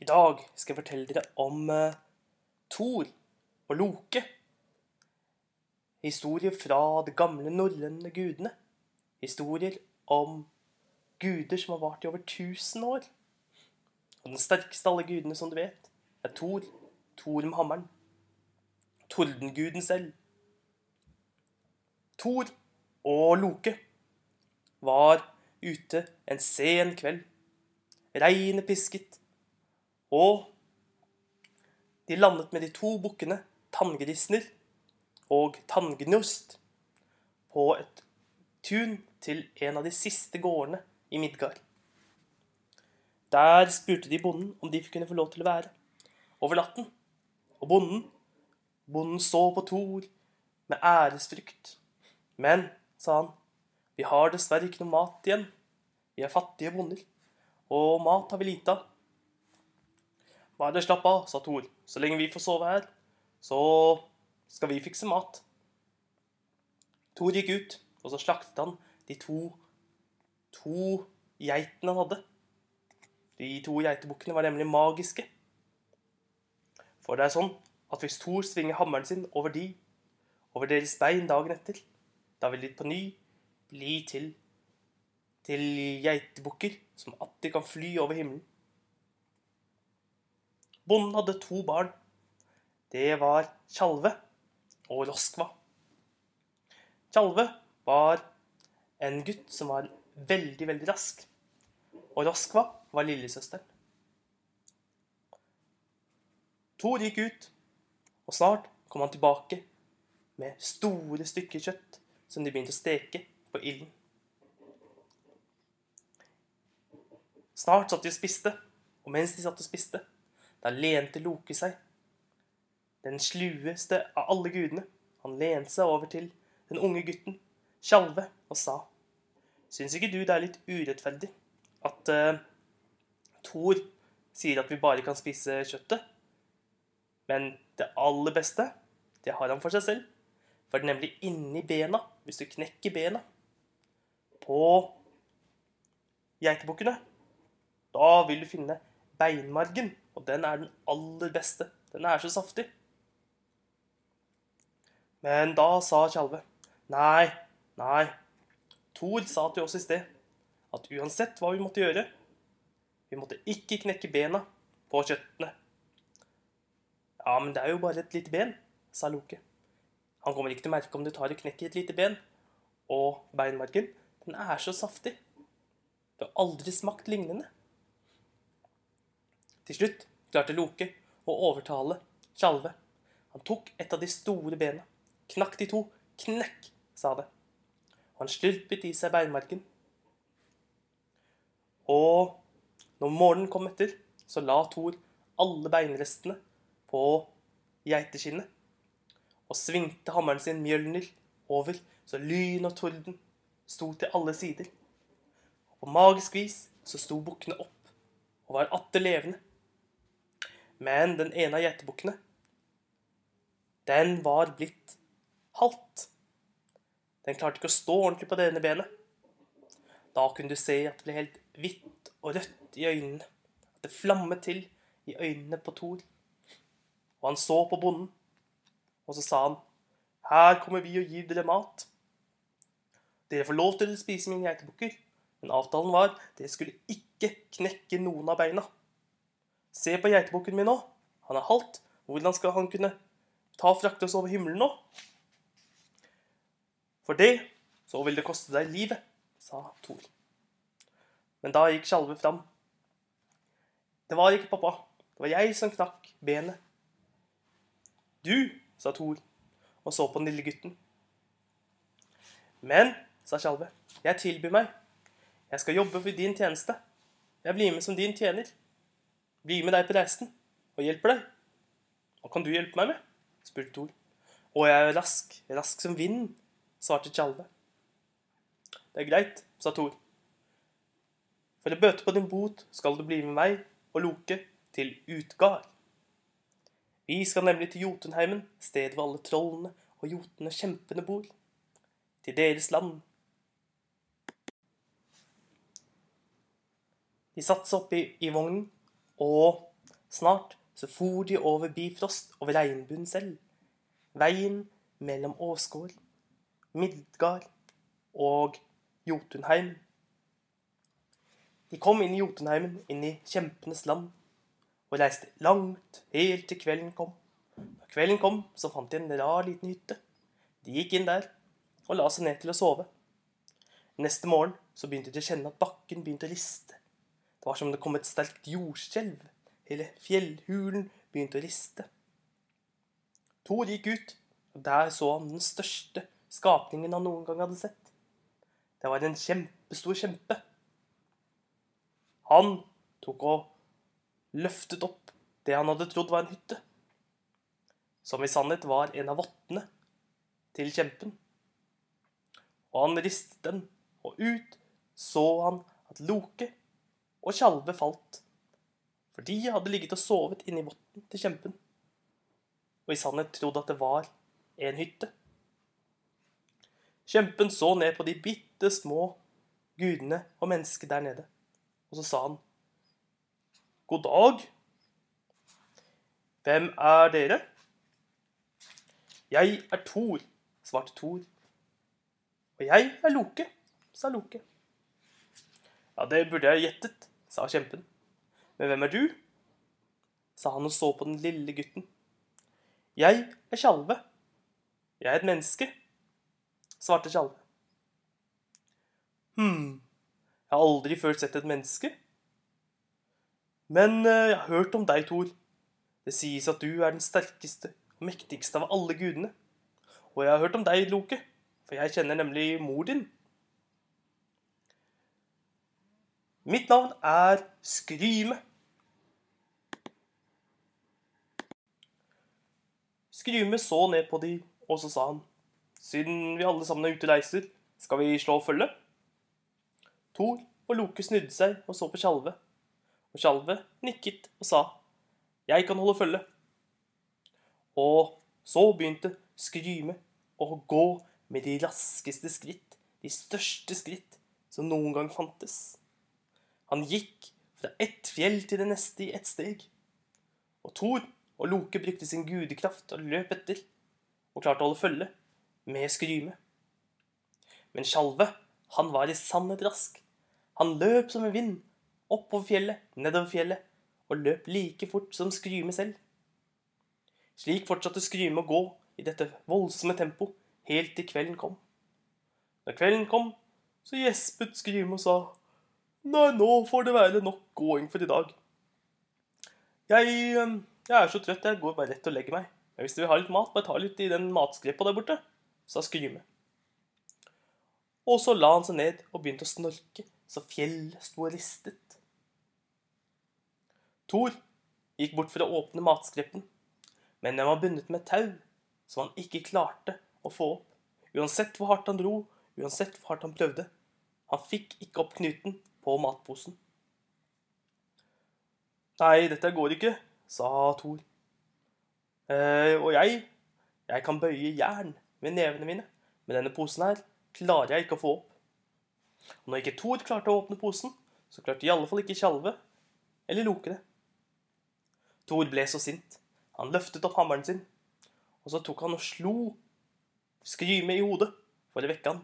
I dag skal jeg fortelle dere om uh, Thor og Loke. Historier fra de gamle norrøne gudene. Historier om guder som har vart i over 1000 år. Og den sterkeste av alle gudene, som du vet, er Thor. Thor med hammeren. Tordenguden selv. Thor og Loke var ute en sen kveld. Regnet pisket. Og de landet med de to bukkene Tanngrisner og Tanngnost på et tun til en av de siste gårdene i Midgard. Der spurte de bonden om de kunne få lov til å være over natten. Og bonden, bonden så på Thor med æresfrykt. Men, sa han, vi har dessverre ikke noe mat igjen. Vi er fattige bonder, og mat har vi lite av. Bare slapp av, sa Thor. Så lenge vi får sove her, så skal vi fikse mat. Thor gikk ut, og så slaktet han de to, to geitene han hadde. De to geitebukkene var nemlig magiske. For det er sånn at hvis Thor svinger hammeren sin over de, over deres bein dagen etter, da vil de på ny bli til, til geitebukker som alltid kan fly over himmelen. Bonden hadde to barn. Det var Tjalve og Roskva. Tjalve var en gutt som var veldig, veldig rask. Og Roskva var lillesøsteren. Tor gikk ut, og snart kom han tilbake med store stykker kjøtt som de begynte å steke på ilden. Snart satt de og spiste, og mens de satt og spiste, da lente Loke seg. Den slueste av alle gudene. Han lente seg over til den unge gutten, Tjalve, og sa Syns ikke du det er litt urettferdig at uh, Thor sier at vi bare kan spise kjøttet? Men det aller beste, det har han for seg selv. For det er nemlig inni bena, hvis du knekker bena på geitebukkene, da vil du finne beinmargen. Og den er den aller beste. Den er så saftig. Men da sa Tjalve Nei, nei. Thor sa til oss i sted at uansett hva vi måtte gjøre, vi måtte ikke knekke bena på kjøttene. Ja, men det er jo bare et lite ben, sa Loke. Han kommer ikke til å merke om du tar og knekker et lite ben. Og beinmargen, den er så saftig. Du har aldri smakt lignende. Til slutt klarte Loke å overtale Tjalve. Han tok et av de store bena, knakk de to, knekk, sa det. Og han slurpet i seg beinmarken. Og når morgenen kom etter, så la Thor alle beinrestene på geiteskinnet og svingte hammeren sin Mjølner over så lyn og torden sto til alle sider. Og på magisk vis så sto bukkene opp og var atter levende. Men den ene av geitebukkene, den var blitt halvt. Den klarte ikke å stå ordentlig på det ene benet. Da kunne du se at det ble helt hvitt og rødt i øynene. At det flammet til i øynene på Thor. Og han så på bonden, og så sa han, 'Her kommer vi og gir dere mat.' 'Dere får lov til å spise mine geitebukker.' Men avtalen var dere skulle ikke knekke noen av beina. Se på geitebukken min nå. Han er halvt. Hvordan skal han kunne ta og frakte oss over himmelen nå? For det så vil det koste deg livet, sa Thor. Men da gikk Tjalve fram. Det var ikke pappa. Det var jeg som knakk benet. Du, sa Thor og så på den lille gutten. Men, sa Tjalve, jeg tilbyr meg. Jeg skal jobbe for din tjeneste. Jeg blir med som din tjener. Bli med deg på reisen og hjelper deg. Hva kan du hjelpe meg med? spurte Thor. Å, jeg er rask, rask som vinden, svarte Tjalve. Det er greit, sa Thor. For å bøte på din bot skal du bli med meg og Loke til Utgard. Vi skal nemlig til Jotunheimen, stedet hvor alle trollene og jotene kjempene bor. Til deres land. De satte seg opp i, i vognen og Snart så for de over Bifrost, over regnbuen selv. Veien mellom Åsgård, Midgard og Jotunheim. De kom inn i Jotunheimen, inn i kjempenes land, og reiste langt, helt til kvelden kom. Da kvelden kom, så fant de en rar liten hytte. De gikk inn der og la seg ned til å sove. Neste morgen så begynte de å kjenne at bakken begynte å riste. Det var som om det kom et sterkt jordskjelv. Hele fjellhulen begynte å riste. Thor gikk ut, og der så han den største skapningen han noen gang hadde sett. Det var en kjempestor kjempe. Han tok og løftet opp det han hadde trodd var en hytte, som i sannhet var en av vottene til kjempen. Og han ristet den, og ut så han at Loke og Tjalve falt, for de hadde ligget og sovet inni votten til kjempen, og i sannhet trodd at det var en hytte. Kjempen så ned på de bitte små gudene og mennesket der nede, og så sa han, God dag. Hvem er dere? Jeg er Thor, svarte Thor. Og jeg er Loke, sa Loke. Ja, det burde jeg gjettet, sa kjempen. Men hvem er du? sa han og så på den lille gutten. Jeg er Tjalve. Jeg er et menneske, svarte Tjalve. Hm, jeg har aldri før sett et menneske. Men eh, jeg har hørt om deg, Thor. Det sies at du er den sterkeste og mektigste av alle gudene. Og jeg har hørt om deg, Loke, for jeg kjenner nemlig mor din. Mitt navn er Skryme. Skryme så ned på de, og så sa han, siden vi alle sammen er ute og reiser, skal vi slå og følge? Thor og Loke snudde seg og så på Tjalve, og Tjalve nikket og sa, jeg kan holde følge. Og så begynte Skryme å gå med de raskeste skritt, de største skritt som noen gang fantes. Han gikk fra ett fjell til det neste i ett steg. Og Thor og Loke brukte sin gudekraft og løp etter, og klarte å holde følge med Skryme. Men Skjalve, han var i sannhet rask. Han løp som en vind, oppover fjellet, nedover fjellet, og løp like fort som Skryme selv. Slik fortsatte Skryme å gå i dette voldsomme tempo helt til kvelden kom. Når kvelden kom, så gjespet Skryme og sa Nei, nå får det være nok gåing for i dag. Jeg, jeg er så trøtt, jeg går bare rett og legger meg. Men hvis du vil ha litt mat, bare ta litt i den matskrepa der borte, sa Skryme. Og så la han seg ned og begynte å snorke, så fjellet sto og ristet. Thor gikk bort for å åpne matskreppen, men den var bundet med tau, som han ikke klarte å få opp. Uansett hvor hardt han dro, uansett hvor hardt han prøvde. Han fikk ikke opp knuten på matposen. Nei, dette går ikke, sa Thor. Eh, og jeg, jeg kan bøye jern med nevene mine, men denne posen her klarer jeg ikke å få opp. Og når ikke Thor klarte å åpne posen, så klarte i alle fall ikke Tjalve eller Loke det. Thor ble så sint. Han løftet opp hammeren sin, og så tok han og slo Skryme i hodet for å vekke han.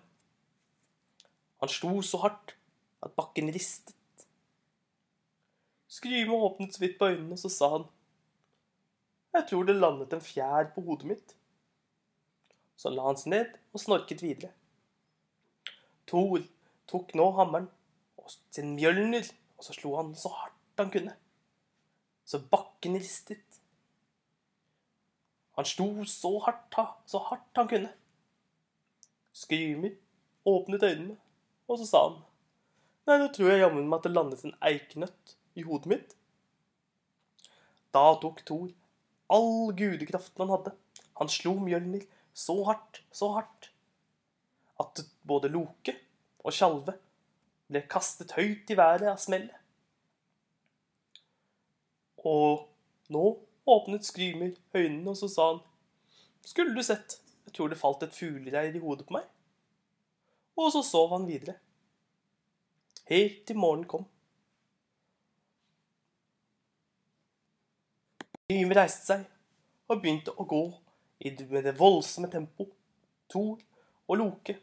Han slo så hardt at bakken ristet. Skryme åpnet så vidt på øynene, og så sa han Jeg tror det landet en fjær på hodet mitt. Så la han seg ned og snorket videre. Thor tok nå hammeren og sin mjølner, og så slo han så hardt han kunne. Så bakken ristet. Han slo så hardt, så hardt han kunne. Skrymer åpnet øynene, og så sa han Nei, nå tror jeg jammen meg at det landet en eikenøtt i hodet mitt. Da tok Thor all gudekraften han hadde. Han slo Mjølner så hardt, så hardt, at både Loke og Tjalve ble kastet høyt i været av smellet. Og nå åpnet Skrymer øynene, og så sa han Skulle du sett, jeg tror det falt et fuglereir i hodet på meg. Og så sov han videre helt til morgenen kom. Gryme reiste seg og begynte å gå i det voldsomme tempo. Thor og Loke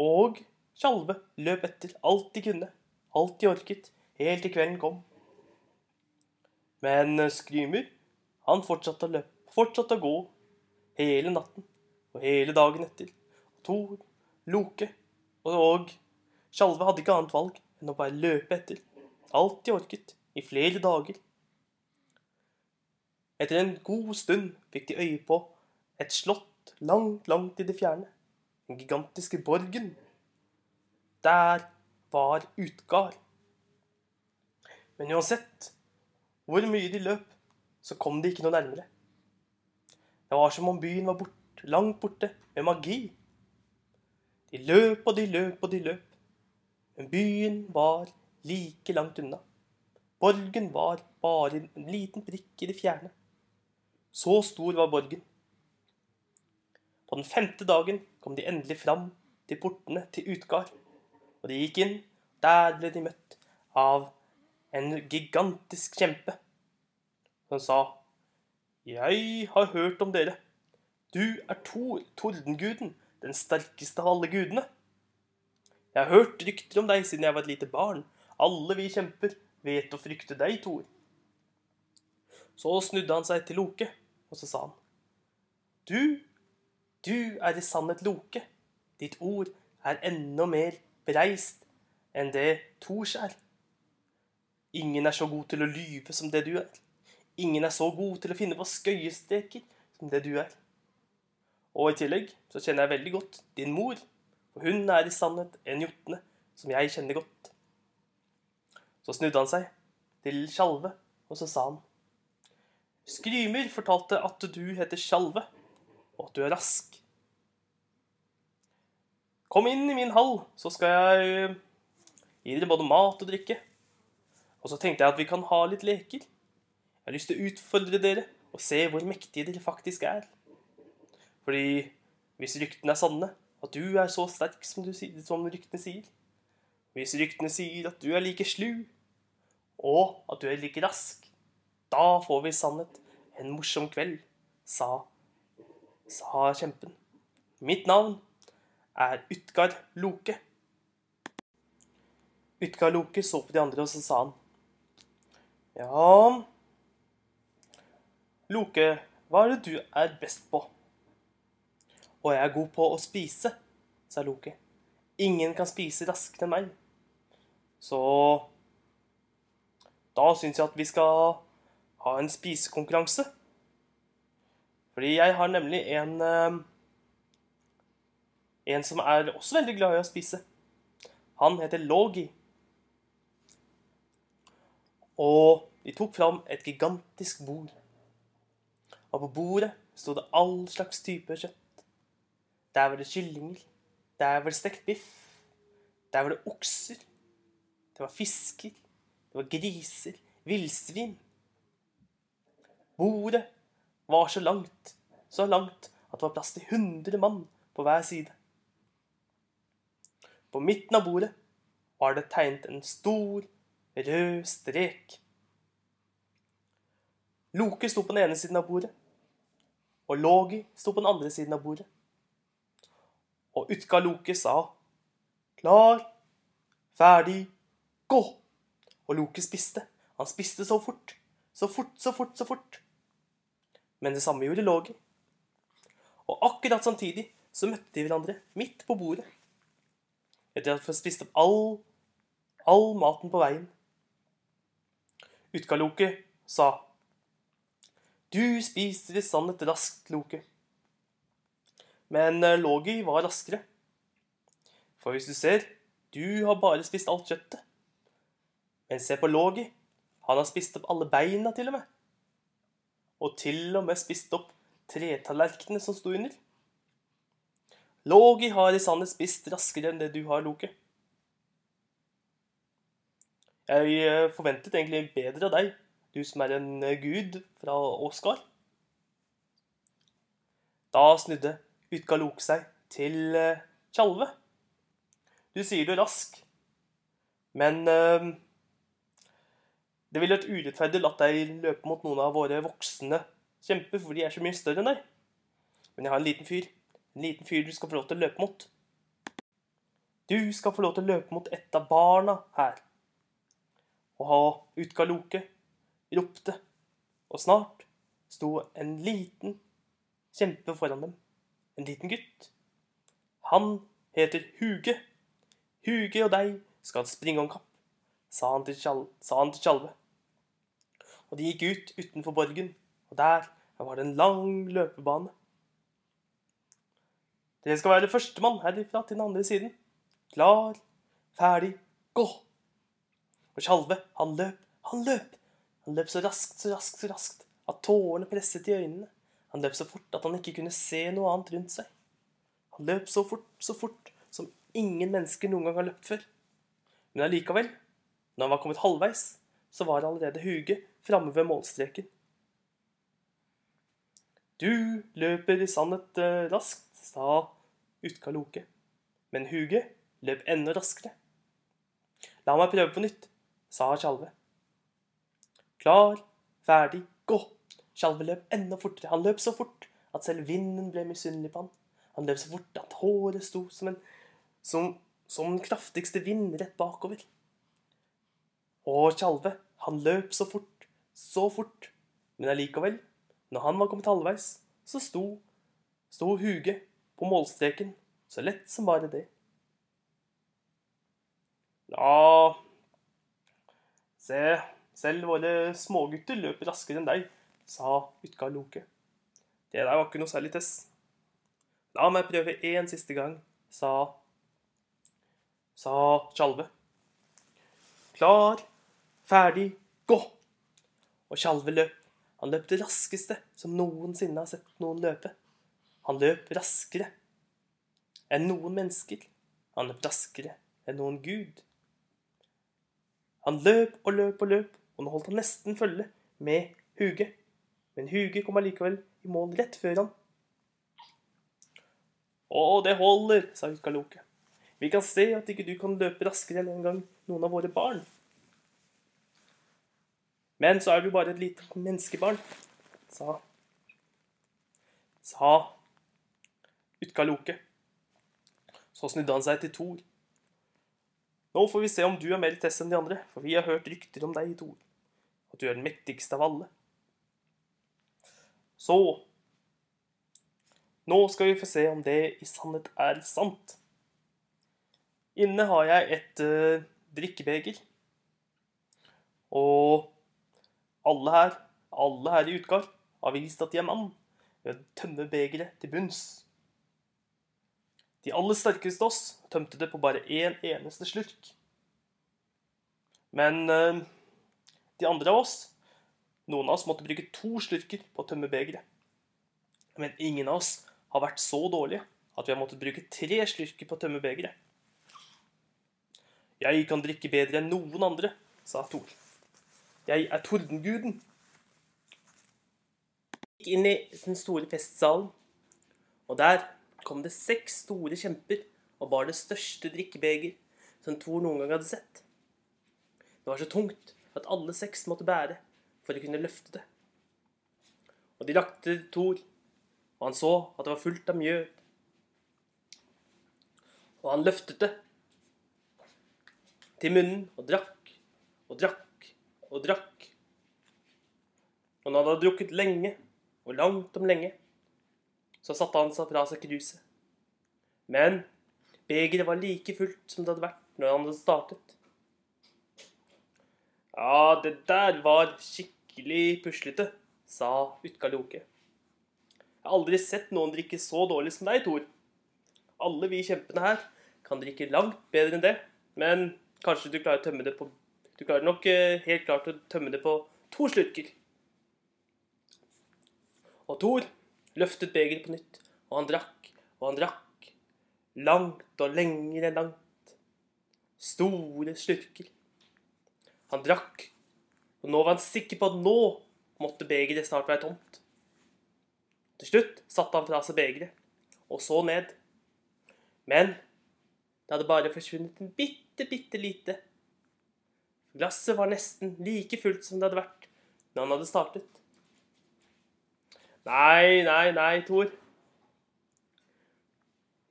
og Tjalve løp etter alt de kunne, alt de orket, helt til kvelden kom. Men eh, Skrymer, han fortsatte å løpe, fortsatte å gå hele natten og hele dagen etter. Thor, Loke og Tjalve hadde ikke annet valg enn å bare løpe etter alt de orket, i flere dager. Etter en god stund fikk de øye på et slott langt, langt i det fjerne. Den gigantiske borgen. Der var Utgard. Men uansett hvor mye de løp, så kom de ikke noe nærmere. Det var som om byen var bort, langt borte med magi. De løp og de løp og de løp, men byen var like langt unna. Borgen var bare en liten prikk i det fjerne. Så stor var borgen. På den femte dagen kom de endelig fram til portene til Utgard. Og de gikk inn. Der ble de møtt av en gigantisk kjempe. Som sa, 'Jeg har hørt om dere. Du er Tor, tordenguden, den sterkeste av alle gudene.' 'Jeg har hørt rykter om deg siden jeg var et lite barn. Alle vi kjemper vet å frykte deg, Thor.' Så snudde han seg til Loke, og så sa han, 'Du, du er i sannhet Loke. Ditt ord er enda mer bereist enn det Thors er. Ingen er så god til å lyve som det du er. Ingen er så god til å finne på skøyestreker som det du er. Og i tillegg så kjenner jeg veldig godt din mor, for hun er i sannhet en jotne som jeg kjenner godt. Så snudde han seg til Tjalve, og så sa han Skrymer fortalte at du heter Tjalve, og at du er rask. Kom inn i min hall, så skal jeg gi dere både mat og drikke. Og så tenkte jeg at vi kan ha litt leker. Jeg har lyst til å utfordre dere og se hvor mektige dere faktisk er. Fordi hvis ryktene er sanne, at du er så sterk som, du, som ryktene sier Hvis ryktene sier at du er like slu, og at du er like rask, da får vi sannhet en morsom kveld, sa, sa kjempen. Mitt navn er Utgard Loke. Utgard Loke så på de andre, og så sa han Ja Loke, hva er det du er best på? Og jeg er god på å spise, sa Loke. Ingen kan spise raskere enn meg. Så da syns jeg at vi skal ha en spisekonkurranse. Fordi jeg har nemlig en eh, En som er også veldig glad i å spise. Han heter Logi. Og de tok fram et gigantisk bord. Og på bordet sto det all slags typer kjøtt. Der var det kyllinger. Der var det stekt biff. Der var det okser. Det var fisker. Det var griser. Villsvin. Bordet var så langt, så langt at det var plass til 100 mann på hver side. På midten av bordet var det tegnet en stor, rød strek. Loke sto på den ene siden av bordet, og Logi sto på den andre siden av bordet. Og Utka Loke sa klar, ferdig, gå! Og Loke spiste. Han spiste så fort, så fort, så fort, så fort. Men det samme gjorde Logi. Og akkurat samtidig så møtte de hverandre midt på bordet. Etter at de hadde spist opp all, all maten på veien. Utka-Loke sa Du spiser i sannhet raskt, Loke. Men eh, Logi var raskere. For hvis du ser, du har bare spist alt kjøttet. Men se på Logi. Han har spist opp alle beina, til og med. Og til og med spist opp tretallerkenene som sto under. Logi har i sannhet spist raskere enn det du har, Loke. Jeg eh, forventet egentlig bedre av deg, du som er en eh, gud fra Oscar. Da snudde Utka Loke seg til eh, Tjalve. Du sier du er rask, men eh, Det ville vært urettferdig å la deg løpe mot noen av våre voksne kjemper, for de er så mye større enn deg. Men jeg har en liten fyr. En liten fyr du skal få lov til å løpe mot. Du skal få lov til å løpe mot et av barna her. Og ha Utka Loke ropte, og snart sto en liten kjempe foran dem. En liten gutt. Han heter Huge. Huge og deg skal springe om kapp, sa han til, Tjal sa han til Tjalve. Og de gikk ut utenfor borgen, og der var det en lang løpebane. Dere skal være førstemann herifra til den andre siden. Klar, ferdig, gå! Og Tjalve, han løp, han løp. Han løp så raskt, så raskt, så raskt at tårene presset i øynene. Han løp så fort at han ikke kunne se noe annet rundt seg. Han løp så fort, så fort som ingen mennesker noen gang har løpt før. Men allikevel, når han var kommet halvveis, så var allerede Huge framme ved målstreken. Du løper i sannhet eh, raskt, sa Utka Loke. Men Huge løp enda raskere. La meg prøve på nytt, sa Tjalve. Klar, ferdig, gå! Tjalve løp enda fortere. Han løp så fort at selv vinden ble misunnelig på han. Han løp så fort at håret sto som, en, som, som den kraftigste vind rett bakover. Og Tjalve, han løp så fort, så fort, men allikevel, når han var kommet halvveis, så sto, sto Huge på målstreken så lett som bare det. Ja Se, selv våre smågutter løper raskere enn deg, sa Utka Loke. Det der var ikke noe særlig tess. La meg prøve én siste gang, sa sa Tjalve. Klar, ferdig, gå! Og Tjalve løp. Han løp det raskeste som noensinne har sett noen løpe. Han løp raskere enn noen mennesker. Han løp raskere enn noen gud. Han løp og løp og løp, og nå holdt han nesten følge med Huge. Men Huge kom allikevel i mål rett før han. Å, det holder, sa Utkaloke. Vi kan se at ikke du kan løpe raskere enn en gang noen av våre barn. Men så er du bare et lite menneskebarn, sa sa Utkaloke. Så snudde han seg til Thor. Nå får vi se om du er mer tess enn de andre, for vi har hørt rykter om deg, Thor. At du er den mektigste av alle. Så Nå skal vi få se om det i sannhet er sant. Inne har jeg et uh, drikkebeger. Og alle her, alle her i Utgard har vist at de er mann ved å tømme begeret til bunns. De aller sterkeste oss tømte det på bare én eneste slurk. Men uh, de andre av oss, noen av oss måtte bruke to slurker på å tømme begeret. Men ingen av oss har vært så dårlige at vi har måttet bruke tre slurker på å tømme begeret. Jeg kan drikke bedre enn noen andre, sa Thor. Jeg er tordenguden. Gikk inn i den store festsalen, og der kom det seks store kjemper og bar det største drikkebeger som Thor noen gang hadde sett. Det var så tungt at alle seks måtte bære for å kunne løfte det. Og de rakte til Thor, og han så at det var fullt av mjød. Og han løftet det til munnen og drakk og drakk og drakk. Og når han hadde drukket lenge og langt om lenge, så satte han seg fra seg kruset. Men begeret var like fullt som det hadde vært når han hadde startet. Ja, det der var skikkelig puslete, sa Utkalioke. Jeg har aldri sett noen drikke så dårlig som deg, Thor. Alle vi kjempene her kan drikke langt bedre enn det, men kanskje du klarer å tømme det på Du klarer nok eh, helt klart å tømme det på to slurker. Og Thor løftet begeret på nytt, og han drakk og han drakk. Langt og lengre langt. Store slurker. Han drakk, nå var han sikker på at nå måtte begeret snart være tomt. Til slutt satte han fra seg begeret og så ned. Men det hadde bare forsvunnet en bitte, bitte lite Glasset var nesten like fullt som det hadde vært da han hadde startet. Nei, nei, nei, Thor.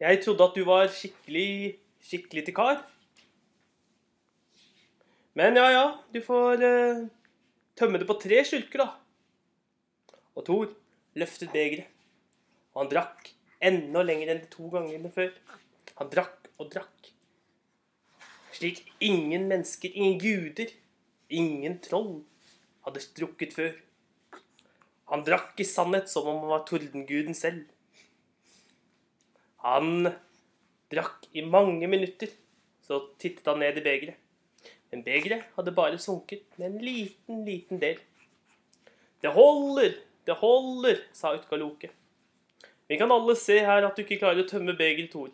Jeg trodde at du var skikkelig, skikkelig til kar. Men ja, ja, du får eh, tømme det på tre skylker, da. Og Thor løftet begeret, og han drakk enda lenger enn de to gangene før. Han drakk og drakk. Slik ingen mennesker, ingen guder, ingen troll hadde drukket før. Han drakk i sannhet som om han var tordenguden selv. Han drakk i mange minutter, så tittet han ned i begeret. Men begeret hadde bare sunket med en liten, liten del. Det holder, det holder, sa Utgaloke. Vi kan alle se her at du ikke klarer å tømme begeret, Thor.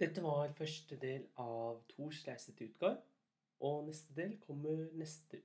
Dette var første del av Thors reise til Utgard. Og neste del kommer neste